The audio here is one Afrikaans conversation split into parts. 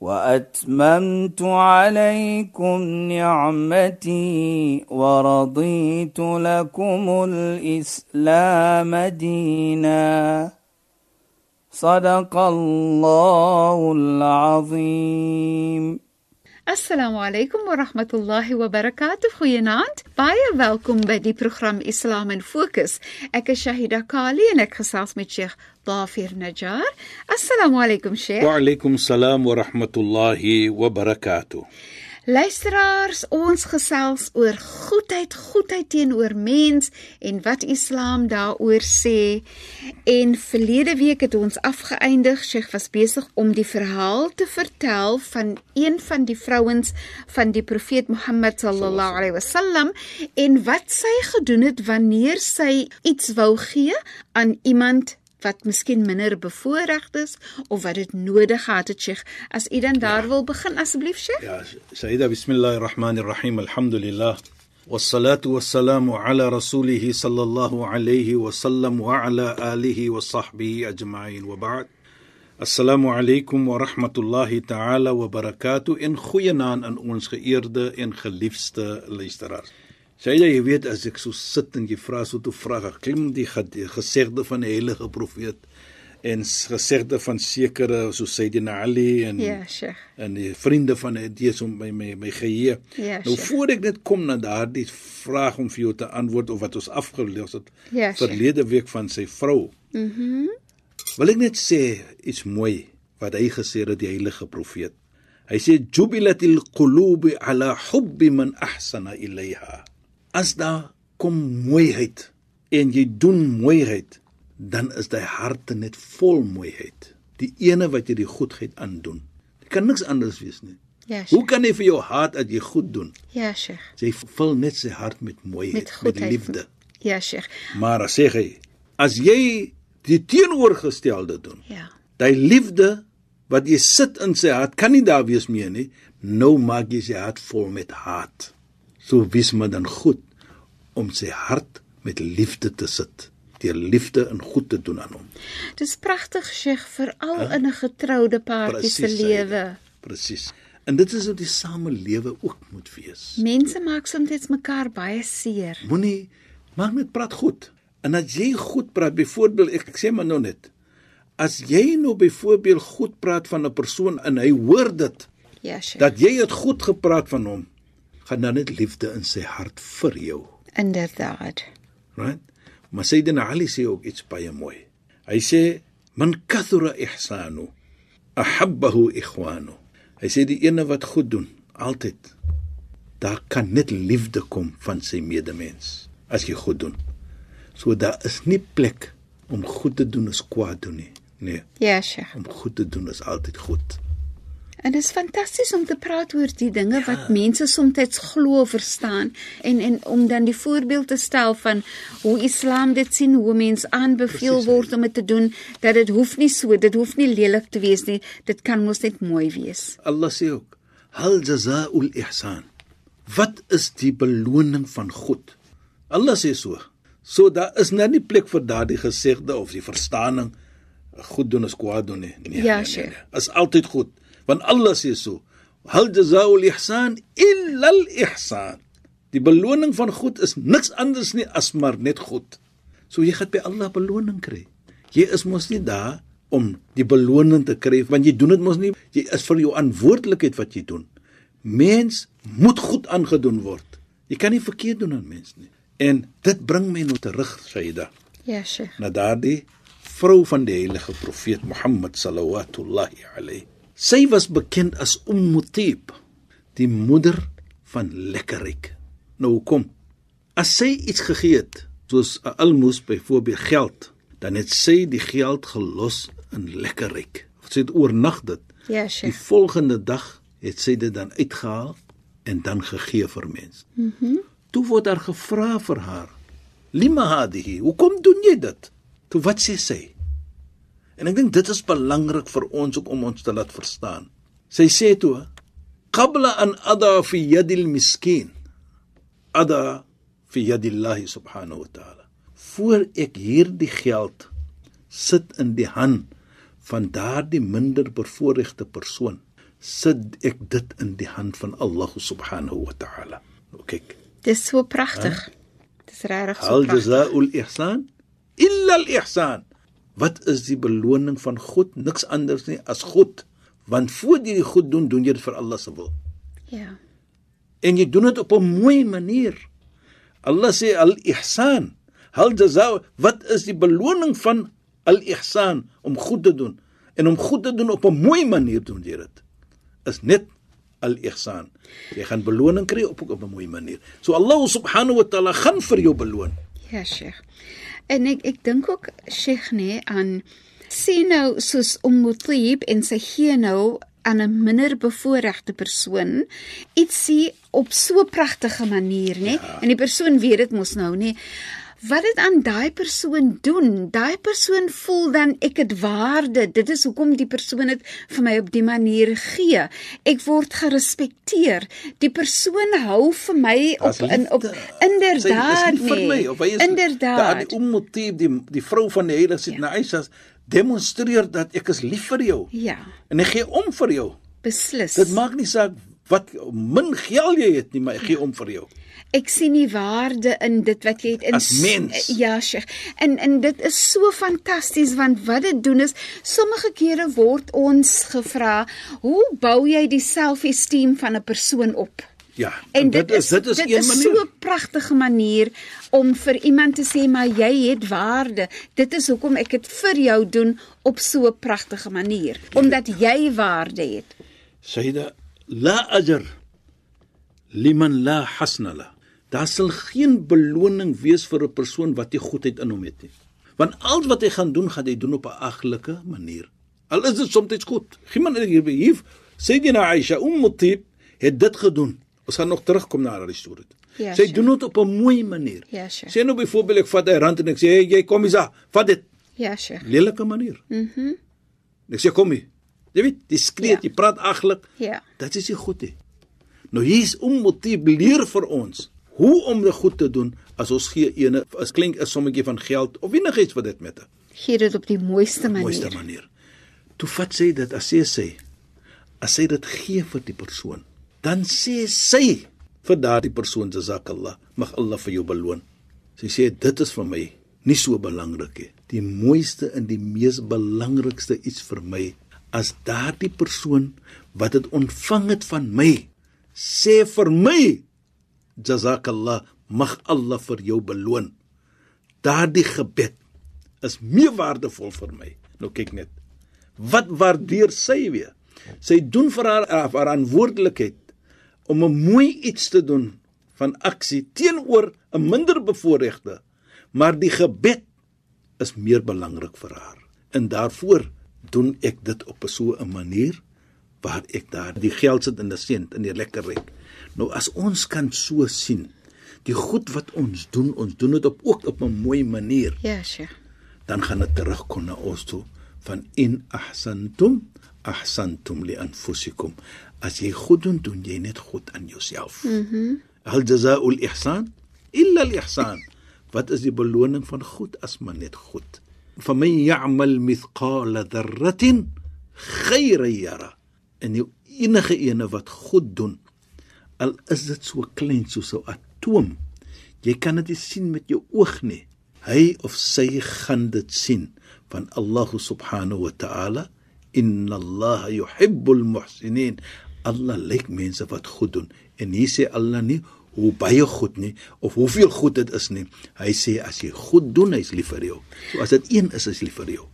واتممت عليكم نعمتي ورضيت لكم الاسلام دينا صدق الله العظيم Assalamu alaykum wa rahmatullahi wa barakatuh. Goeienaand. Baie welkom by die program Islam in Fokus. Ek is Shahida Kali en ek gesels met Sheikh Dafir Najjar. Assalamu alaykum Sheikh. Wa alaykum salaam wa rahmatullahi wa barakatuh. Luisteraars, ons gesels oor goedheid, goedheid teenoor mens en wat Islam daaroor sê. En verlede week het ons afgeëindig. Sheikh was besig om die verhaal te vertel van een van die vrouens van die profeet Mohammed sallallahu alaihi wasallam en wat sy gedoen het wanneer sy iets wou gee aan iemand wat miskien minder bevoorreg is of wat dit nodig gehad het Sheikh as u dan daar ja. wil begin asseblief Sheikh Ja Sayyida bismillahirrahmanirrahim alhamdulillah والصلاه والسلام على رسوله صلى الله عليه وسلم وعلى اله وصحبه اجمعين وبعد Assalamu alaykum wa rahmatullahi ta'ala wa barakatuh in goeie naam aan ons geëerde en geliefde luisteraars. Sê jy, jy weet as ek so sit en jy vra so toe vra, klim die gesegde van die heilige profeet en gesegde van sekere so Sayyidina Ali en Ja, Sheikh. En die vriende van dit is om my my my geheue. Ja, nou Sheikh. voor ek net kom na daardie vraag om vir jou te antwoord of wat ons afgelees het Ja, Sheikh. verlede week van sy vrou. Mhm. Mm Wil ek net sê iets mooi wat hy gesê het die heilige profeet. Hy sê jubilatil qulubi ala hubbi man ahsana ilayha. As daar kom mooiheid en jy doen mooiheid, dan is daai harte net vol mooiheid. Die ene wat jy die goedheid aandoen. Dit kan niks anders wees nie. Ja, Hoe Sheikh. kan jy vir jou hart dat jy goed doen? Ja, Sheikh. Jy vul net sy hart met mooiheid, Met met, liefde. Ja, Sheikh. Maar as sê hy, as jy die teenoorgestelde doen, Ja. Daai liefde wat jy sit in sy hart kan nie daar wees meer nie. Nou maak jy sy hart vol met haat. So wees maar dan goed om sy hart met liefde te sit. Deur liefde en goed te doen aan hom. Dis pragtig, Sheikh, veral in 'n getroude paartjie se lewe. Presies. En dit is hoe die samelewe ook moet wees. Mense maak soms mekaar baie seer. Moenie maak net praat goed. En as jy goed praat, byvoorbeeld ek, ek sê maar nou net. As jy nou byvoorbeeld goed praat van 'n persoon en hy hoor dit, Ja, Sheikh. dat jy het goed gepraat van hom, gaan dan net liefde in sy hart vir jou, Inderdaad. right? Maar Sayyidina Ali sê ook iets baie mooi. Hy sê man kathura ihsanu ahabbahu ikhwanu. Hy sê die ene wat goed doen, altyd daar kan net liefde kom van sy medemens as jy goed doen. So daar is nie plek om goed te doen as kwaad doen nie. Nee, Ja, Sheikh. om goed te doen is altyd goed. En dit is fantasties om te praat oor die dinge ja. wat mense soms glo verstaan en en om dan die voorbeeld te stel van hoe Islam dit sien, hoe mens aanbeveel Precies, word om dit te doen, dat dit hoef nie so, dit hoef nie lelik te wees nie, dit kan mos net mooi wees. Allah sê ook: "Hal jazaa'ul ihsan." Wat is die beloning van goed? Allah sê so. So daar is nou nie plek vir daardie gesegde of die verstaaning goed doen is kwaad doen nie. Nee, Ja, nee, nee, nee. Is altyd goed. Want Allah sê so: "Hal jazaa'ul ihsan illa al ihsan." Die beloning van goed is niks anders nie as maar net goed. So jy gaan by Allah beloning kry. Jy is mos nie daar om die beloning te kry want jy doen dit mos nie. Jy is vir jou verantwoordelikheid wat jy doen. Mens moet goed aangedoen word. Jy kan nie verkeerd doen aan mens nie. En dit bring my nou terug, Sayyida, Ja, Sheikh. na daardie vrou van die heilige profeet Mohammed sallallahu alayhi. Sy was bekend as Umm Tib, die moeder van lekkerryk. Nou kom. As sy iets gegee het, soos 'n almoes byvoorbeeld geld, dan het sy die geld gelos in lekkerryk. Sy het oornag dit. Ja, Die Sheikh. volgende dag het sy dit dan uitgehaal en dan gegee vir mense. Mhm. Mm Toe word daar gevra vir haar: lima hadihi hoekom doen jy dit toe wat sê sy en ek dink dit is belangrik vir ons ook om ons te laat verstaan sy sê toe qabla an ada fi yadil miskin ada fi yadillah subhanahu wa ta'ala voor ek hierdie geld sit in die hand van daardie minder bevoorregte persoon sit ek dit in die hand van Allah subhanahu wa ta'ala nou kyk Dis so pragtig. Dis regtig so pragtig. jazaa'ul ihsan illa al ihsan. Wat is die beloning van God? Niks anders nie as goed. Want voor jy die goed doen, doen jy dit vir Allah se wil. Ja. En jy doen dit op 'n mooi manier. Allah sê al ihsan. Hal jazaa wat is die beloning van al ihsan om goed te doen? En om goed te doen op 'n mooi manier doen jy dit. Is net al ihsan. Jy gaan beloning kry op op 'n mooi manier. So Allah subhanahu wa ta'ala gaan vir jou beloon. Ja, Sheikh. En ek ek dink ook Sheikh nê aan sien nou soos om Mutib en sy gee nou aan 'n minder bevoorregte persoon ietsie op so 'n pragtige manier nê ja. en die persoon weet dit mos nou nê wat dit aan daai persoon doen? Daai persoon voel dan ek het waarde. Dit is hoekom die persoon dit vir my op die manier gee. Ek word gerespekteer. Die persoon hou vir my op in op inderdaad nie vir nee. my of hy is inderdaad. Daardie Ummutib die die vrou van die heilige sit Ja. na Aisha demonstreer dat ek is lief vir jou. Ja. En ek gee om vir jou. beslis. Dit maak nie saak wat min geld jy het nie, maar ek gee om vir jou. Ek sien die waarde in dit wat jy het in As mens. ja Sheikh en en dit is so fantasties want wat dit doen is sommige kere word ons gevra hoe bou jy die self-esteem van 'n persoon op Ja, En dit is dit is dit een is manier. so 'n pragtige manier om vir iemand te sê maar jy het waarde. Dit is hoekom ek dit vir jou doen op so 'n pragtige manier omdat jy waarde het. Sayyida la ajr liman la hasna la. Daar sal geen beloning wees vir 'n persoon wat nie goedheid in hom het nie. Want al wat hy gaan doen, gaan hy doen op 'n aglike manier. Al is dit soms goed. Giemand hier hier Sayyidina Aisha Umm Tib het dit gedoen. Ons gaan nog terugkom na haar storie. Ja, Sy sure. doen dit op 'n mooi manier. Ja, sure. Sê nou byvoorbeeld ek vat 'n rand en ek sê hey, jy kom hier, vat dit. Ja, Sheikh. Lelike manier. Mhm. Mm ek sê kom hier. Jy weet, diskreet, Ja. jy praat aglik. Ja. Dit is nie goed nie. Nou hier's Ummutib leer vir ons hoe om dit goed te doen as ons gee ene as klink 'n sommetjie van geld of enigiets wat dit met 'n Gee dit op die mooiste manier. mooiste manier. Toe vat sy dit as sy sê as sy dit gee vir die persoon, dan sê sy vir daardie persoon jazakallah, mag Allah vir jou beloon. Sy sê dit is vir my nie so belangrik nie. Die mooiste en die mees belangrikste iets vir my as daardie persoon wat dit ontvang het van my sê vir my jazakallah, mag Allah vir jou beloon. Daardie gebed is meer waardevol vir my. Nou kyk net. Wat waardeer sy weer? Sy doen vir haar verantwoordelikheid om 'n mooi iets te doen van aksie teenoor 'n minder bevoorregte. Maar die gebed is meer belangrik vir haar. En daarvoor doen ek dit op 'n so 'n manier waar ek daar die geld sit in die sent in die lekker ryk. Nou as ons kan so sien, die goed wat ons doen, ons doen dit op ook op 'n mooi manier. Ja, Sheikh. dan gaan dit terugkom na ons toe van in ahsantum ahsantum li anfusikum. As jy goed doen doen jy net goed aan jouself. Mhm. Mm hal jazaa'ul ihsan illa al ihsan. Wat is die beloning van goed as maar net goed? Faman ya'mal mithqala dharratin khayran yara. En die enige ene wat goed doen al is dit so klein soos 'n atoom jy kan dit nie sien met jou oog nie. Hy of sy gaan dit sien van Allah subhanahu wa ta'ala. Inna Allah yuhibbul muhsinin. Allah lyk mense wat goed doen. En hier sê Allah nie hoe baie goed nie of hoeveel goed dit is nie. Hy sê as jy goed doen hy's lief vir jou. So as dit een is hy's lief vir jou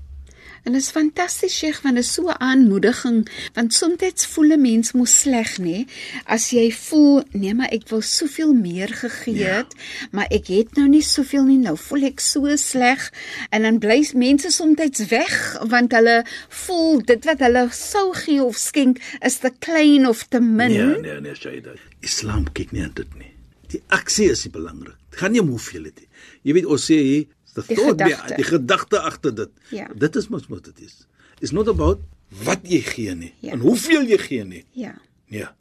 En dit is fantasties Sheikh want dit is so 'n aanmoediging want soms voel 'n mens mos sleg nê as jy voel nee maar ek wou soveel meer gegee Ja. het maar ek het nou nie soveel nie nou voel ek so sleg en dan bly mense soms weg want hulle voel dit wat hulle sou gee of skenk is te klein of te min Nee, nee, nee, Shaida. Islam kyk nie aan dit nie. Die aksie is die belangrik. gaan nie om hoeveel dit nie. Jy weet ons sê hier the Die thought behind- die gedagte agter dit. Ja. Dit is mos wat dit is. It's not about wat jy gee nie Ja. en hoeveel jy gee nie. Ja. Ja.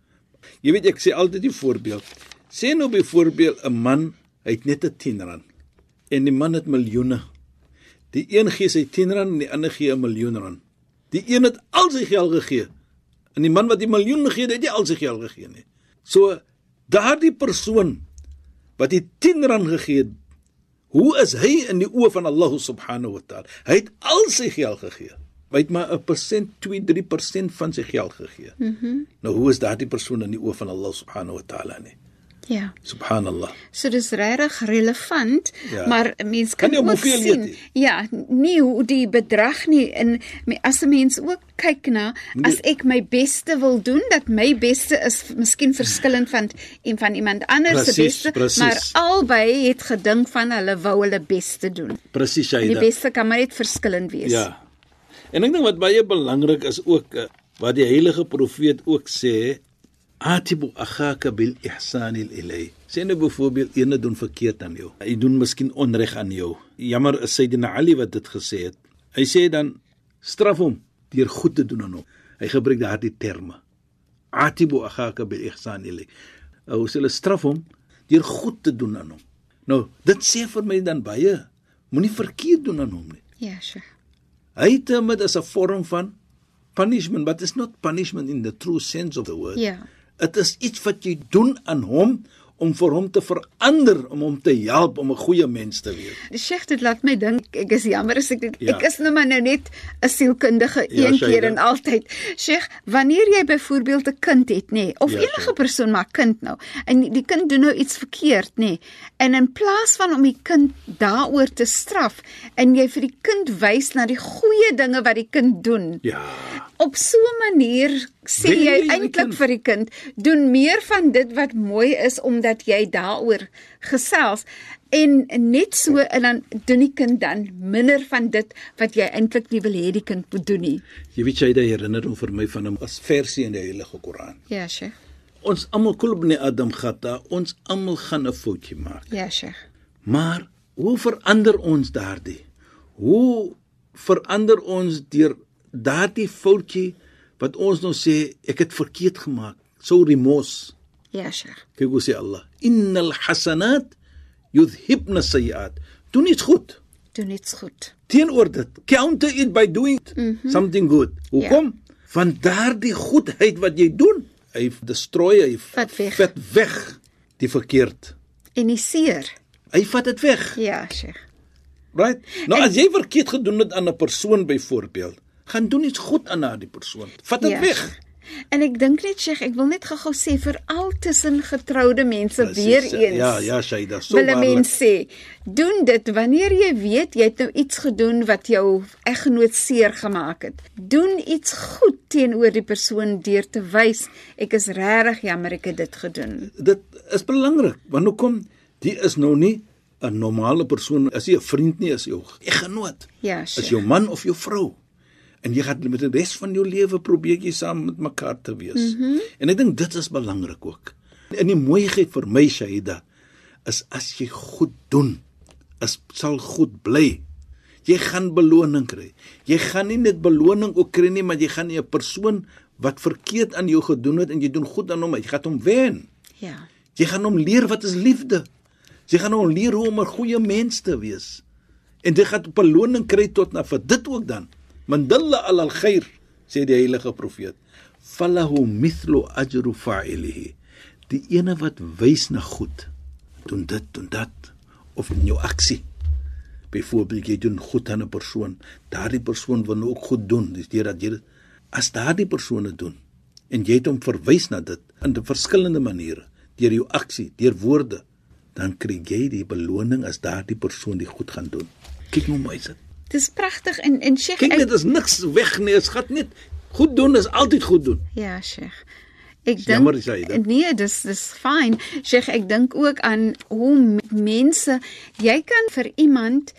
Jy weet ek sê altyd die voorbeeld. Sê nou byvoorbeeld 'n man, hy het net 'n 10 rand en die man het miljoene. Die een gee sy 10 rand en die ander gee 'n miljoen rand. Die een het al sy geld gegee. En die man wat die miljoen gegee het, het nie al sy geld gegee nie. So daardie persoon wat die 10 rand gegee het, hoe is hy in die oë van Allah subhanahu wa taala? Hy het al sy geld gegee. Hy het maar 'n persent, 2, 3% van sy geld gegee. Mm nou hoe is daardie persoon in die oë van Allah subhanahu wa taala nie? Ja. Subhanallah. So dis regtig relevant, Ja. maar 'n mens Kan kan, nie ook sien. nie. Ja, nie hoe die bedrag nie in as 'n mens ook kyk na as ek my beste wil doen, dat my beste is miskien verskillend van en van iemand anders se beste, presies. maar albei het gedink van hulle wou hulle beste doen. Presies Die Shaida. beste kan maar net verskillend wees. Ja. En ek dink wat baie belangrik is ook uh, wat die heilige profeet ook sê, atibu akhaka bil ihsani ilay. Sê nou byvoorbeeld ene doen verkeerd aan jou. Hy doen miskien onreg aan jou. Jammer is Sayyidina Ali wat dit gesê het. Hy sê dan straf hom deur goed te doen aan hom. Hy gebruik daardie terme. Atibu akhaka bil ihsani ilay. Ou sê hulle straf hom deur goed te doen aan hom. Nou, dit sê vir my dan baie moenie verkeerd doen aan hom nie. Ja, sure. Hy term dit as 'n vorm van punishment, but it's not punishment in the true sense of the word. Ja. Dit is iets wat jy doen aan hom om vir hom te verander, om hom te help om 'n goeie mens te wees. Die Sheikh dit laat my dink ek is jammer as ek dit Ja. ek is nou maar nou net 'n sielkundige Ja, een keer en altyd. Sheikh, wanneer jy byvoorbeeld 'n kind het, nê, of Ja, enige Shaida. persoon maar kind nou en die kind doen nou iets verkeerd, nê. En in plaas van om die kind daaroor te straf en jy vir die kind wys na die goeie dinge wat die kind doen. Ja. Op so 'n manier sê jy jy eintlik vir die kind doen meer van dit wat mooi is omdat jy daaroor gesels en net so en dan doen die kind dan minder van dit wat jy eintlik nie wil hê die kind moet doen nie. Jy weet jy dit herinner hom vir my van 'n versie in die Heilige Koran. Ja, Sheikh. Ons almal kulbne Adam khata, ons almal gaan 'n foutjie maak. Ja, Sheikh. Maar hoe verander ons daardie? Hoe verander ons deur daardie foutjie wat ons nou sê ek het verkeerd gemaak? So remorse. Ja, Sheikh. Kyk hoe sê Allah, innal hasanat yudhibna sayiat. Doen iets goed. Doen iets goed. Teenoor dit, counter it by doing mm -hmm. something good. Hoekom? Ja. Van daardie goedheid wat jy doen, hy destroy hy Vat weg. vat weg die verkeerd. En die seer. Hy vat dit weg. Ja, Sheikh. Right? Nou En- as jy verkeerd gedoen het aan 'n persoon byvoorbeeld, gaan doen iets goed aan daardie persoon. Vat dit Ja, weg. En ek dink net Sheikh, ek wil net gou-gou sê vir al tussen getroude mense Presies, weer eens. Ja, ja, Shaida, so wil 'n waarlik. mens sê, doen dit wanneer jy weet jy het nou iets gedoen wat jou eggenoot seer gemaak het. Doen iets goed teenoor die persoon deur te wys ek is regtig jammer ek het dit gedoen. Dit is belangrik want hoekom die is nou nie 'n normale persoon, as jy 'n vriend nie is jou eggenoot. Ja, Is Sheikh. jou man of jou vrou. En jy gaan met die res van jou lewe probeer jy saam met mekaar te wees. Mm -hmm. En ek dink dit is belangrik ook. En die mooiheid vir my Shaida is as jy goed doen, is sal goed bly. Jy gaan beloning kry. Jy gaan nie net beloning ook kry nie, maar jy gaan 'n persoon wat verkeerd aan jou gedoen het en jy doen goed aan hom, jy gaan hom wen. Ja. Jy gaan hom leer wat is liefde. Jy gaan hom leer hoe om 'n goeie mens te wees. En jy gaan beloning kry tot na vir dit ook dan. Man dalla ala al-khair, sê die heilige profeet. Falahu mithlu ajru fa'ilihi. Die ene wat wys na goed, doen dit, doen dat of in jou aksie. Byvoorbeeld jy doen goed aan 'n persoon, daardie persoon wil nou ook goed doen. Dis deurdat jy dit as daardie persone doen en jy het hom verwys na dit in 'n verskillende maniere, deur jou aksie, deur woorde, dan kry jy die beloning as daardie persoon die goed gaan doen. Kyk hoe mooi is dit. Dis pragtig en en Sheikh Kyk dit is niks weg nie, dit gaan net goed doen is altyd goed doen. Ja, Sheikh. Ek jammer dink jy dit. nee, dis dis fyn. Sheikh, ek dink ook aan hoe mense jy kan vir iemand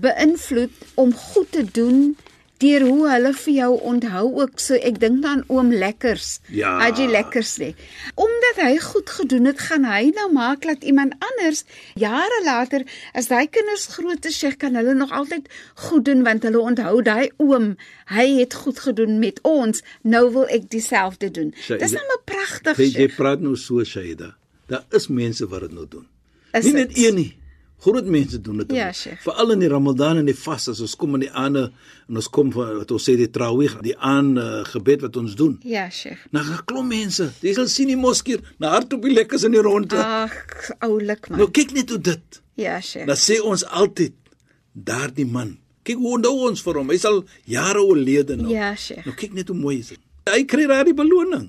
beïnvloed om goed te doen deur hoe hulle vir jou onthou ook so ek dink dan oom Lekkers. Ja. Haji Lekkers lê. Omdat hy goed gedoen het, gaan hy nou maak dat iemand anders jare later as daai kinders groot is, sê kan hulle nog altyd goed doen want hulle onthou daai oom, hy het goed gedoen met ons. Nou wil ek dieselfde doen. Shaida, Dis nou maar pragtig. Jy, jy praat nou so Shaida. Daar is mense wat dit nou doen. Is nie net een nie. Groot mense doen dit. Ja. Veral in die Ramadan en die vas as ons kom in die aande en ons kom van wat ons sê die Tarawih, die aan uh, gebed wat ons doen. Ja, Sheikh. Nou gaan klom mense. Jy sal sien die moskeer, na hardop die lekkers in die ronde. Ag, oulik man. Nou kyk net hoe dit. Ja, Sheikh. Dan sê ons altyd daardie man. Kyk hoe onthou ons vir hom. Hy sal jare oorlede nou. Ja, Sheikh. Nou kyk net hoe mooi is dit. Hy kry daardie beloning.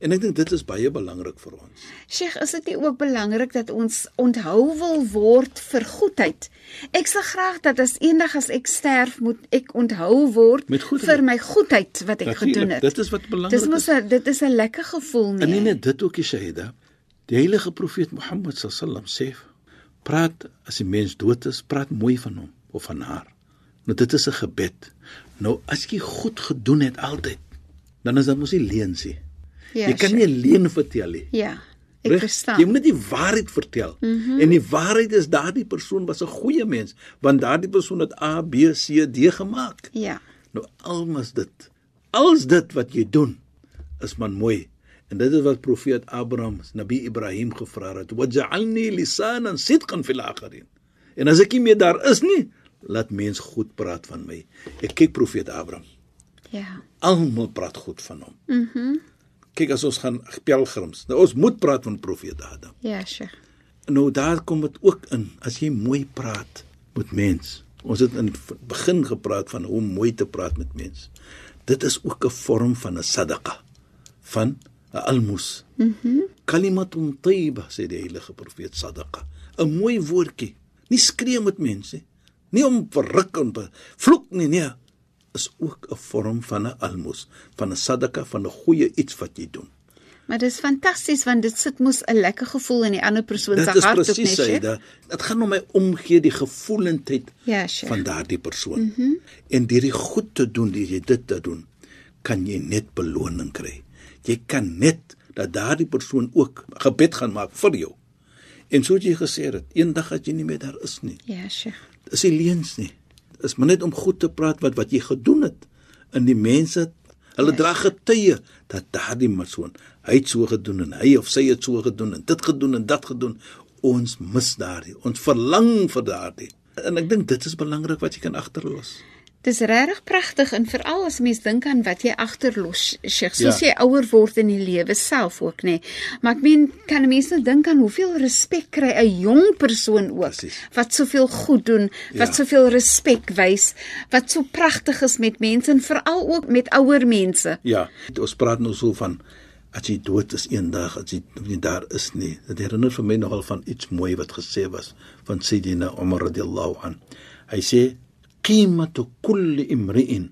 En ek dink dit is baie belangrik vir ons. Sheikh, is dit nie ook belangrik dat ons onthou wil word vir goedheid? Ek sal graag dat as eendag as ek sterf, moet ek onthou word vir my goedheid wat ek Natuurlik, gedoen het. dit is wat belangrik Dis mos 'n dit is 'n lekker gevoel En nie nie. net dit ook, die Shahida. Die heilige profeet Mohammed sallam sê, praat as die mens dood is, praat mooi van hom of van haar. Nou dit is 'n gebed. Nou as jy goed gedoen het altyd, dan is dit mos nie leuns nie. Ja, jy kan nie 'n leuen vertel nie. Ja, ek Reg? verstaan. Jy moet net die waarheid vertel. Mm -hmm. En die waarheid is daardie persoon was 'n goeie mens, want daardie persoon het A, B, C, D gemaak. Ja. Nou almas dit. Als dit wat jy doen is man mooi. En dit is wat profeet Abraham, Nabi Ibrahim gevra het. Waj'alni lisanan sidqan fil akhirin. En as ek nie meer daar is nie, laat mens goed praat van my. Ek kyk profeet Abraham. Ja. Almal praat goed van hom. Mhm. Mm Kyk as ons gaan pelgrims. Nou ons moet praat van profeet Adam. ja, Sheikh. Nou daar kom dit ook in as jy mooi praat met mens. Ons het in begin gepraat van hoe mooi te praat met mens. Dit is ook 'n vorm van 'n sadaqa van 'n almus. Mhm. Mm Kalimatun tayyiba sê die heilige profeet sadaqa. 'n Mooi woordjie. Nie skree met mense nie. Nie om verruk en vloek nie, nee. Is ook 'n vorm van 'n almus, van 'n sadaqa, van 'n goeie iets wat jy doen. Maar dis fantasties want dit sit mos 'n lekker gevoel in die ander persoon se Dit is hart presies nee, hy. Sheikh. Dit gaan om my omgee die gevoelendheid Ja, Sheikh. van daardie persoon. Mm -hmm. En deur die goed te doen, deur jy dit te doen, kan jy net beloning kry. Jy kan net dat daardie persoon ook gebed gaan maak vir jou. En soos jy gesê het, eendag as jy nie meer daar is nie, Ja, Sheikh. is nie leuns nie. Is maar net om goed te praat wat wat jy gedoen het. In die mense hulle Ja, dra getuie dat daardie persoon hy het so gedoen en hy of sy het so gedoen en dit gedoen en dat gedoen. Ons mis daardie. Ons verlang vir daardie. En ek dink dit is belangrik wat jy kan agterlos. Dis regtig pragtig en veral as mens dink aan wat jy agterlos, Sheikh, soos Ja. jy ouer word in die lewe self ook, nê. Maar ek meen, kan 'n mens nou dink aan hoeveel respek kry 'n jong persoon ook Presies. wat soveel goed doen, wat Ja. soveel respek wys, wat so pragtig is met mense en veral ook met ouer mense. Ja, ons praat nou so van as jy dood is eendag, as jy nie daar is nie. Dit herinner vir my nogal van iets mooi wat gesê was van Sayyidina Umar radhiyallahu an. Hy sê qimatu kulli imri'in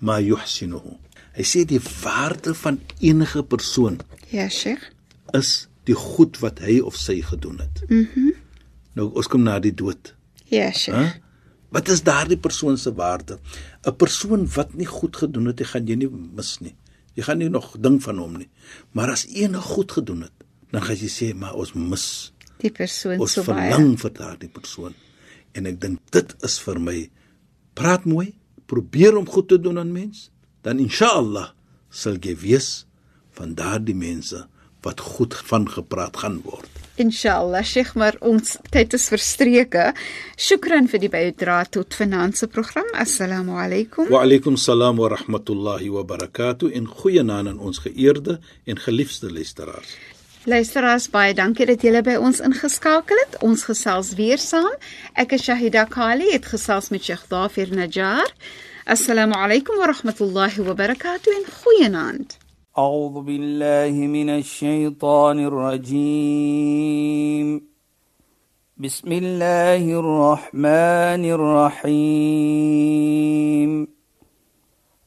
ma yuhsinuhu. Hy sê die waarde van enige persoon Ja, Sheikh. is die goed wat hy of sy gedoen het. Mhm. Mm nou ons kom na die dood. Ja, Sheikh. Hæ? Wat is daardie persoon se waarde? 'n Persoon wat nie goed gedoen het, jy gaan jy nie mis nie. Jy gaan nie nog ding van hom nie. Maar as een goed gedoen het, dan gaan jy sê, maar ons mis. Die persoon Ons so baie. verlang vir daardie persoon. En ek dink dit is vir my praat mooi, probeer om goed te doen aan mens, dan inshallah sal jy wees van daardie mense wat goed van gepraat gaan word. Inshallah, Sheikh, maar ons tyd is verstreke. Shukran vir die bydrae tot finansie program. Assalamu alaykum. Wa alaykum salaam wa rahmatullahi wa barakatuh en goeienaand aan ons geëerde en geliefde luisteraars. Luisteraars, baie dankie dat julle by ons ingeskakel het. Ons gesels weer saam. Ek is Shahida Kali, het gesels met Sheikh Dafir Najjar. Assalamu alaykum wa rahmatullahi wa barakatuh en goeienaand. أعوذ بالله من الشيطان الرجيم بسم الله الرحمن الرحيم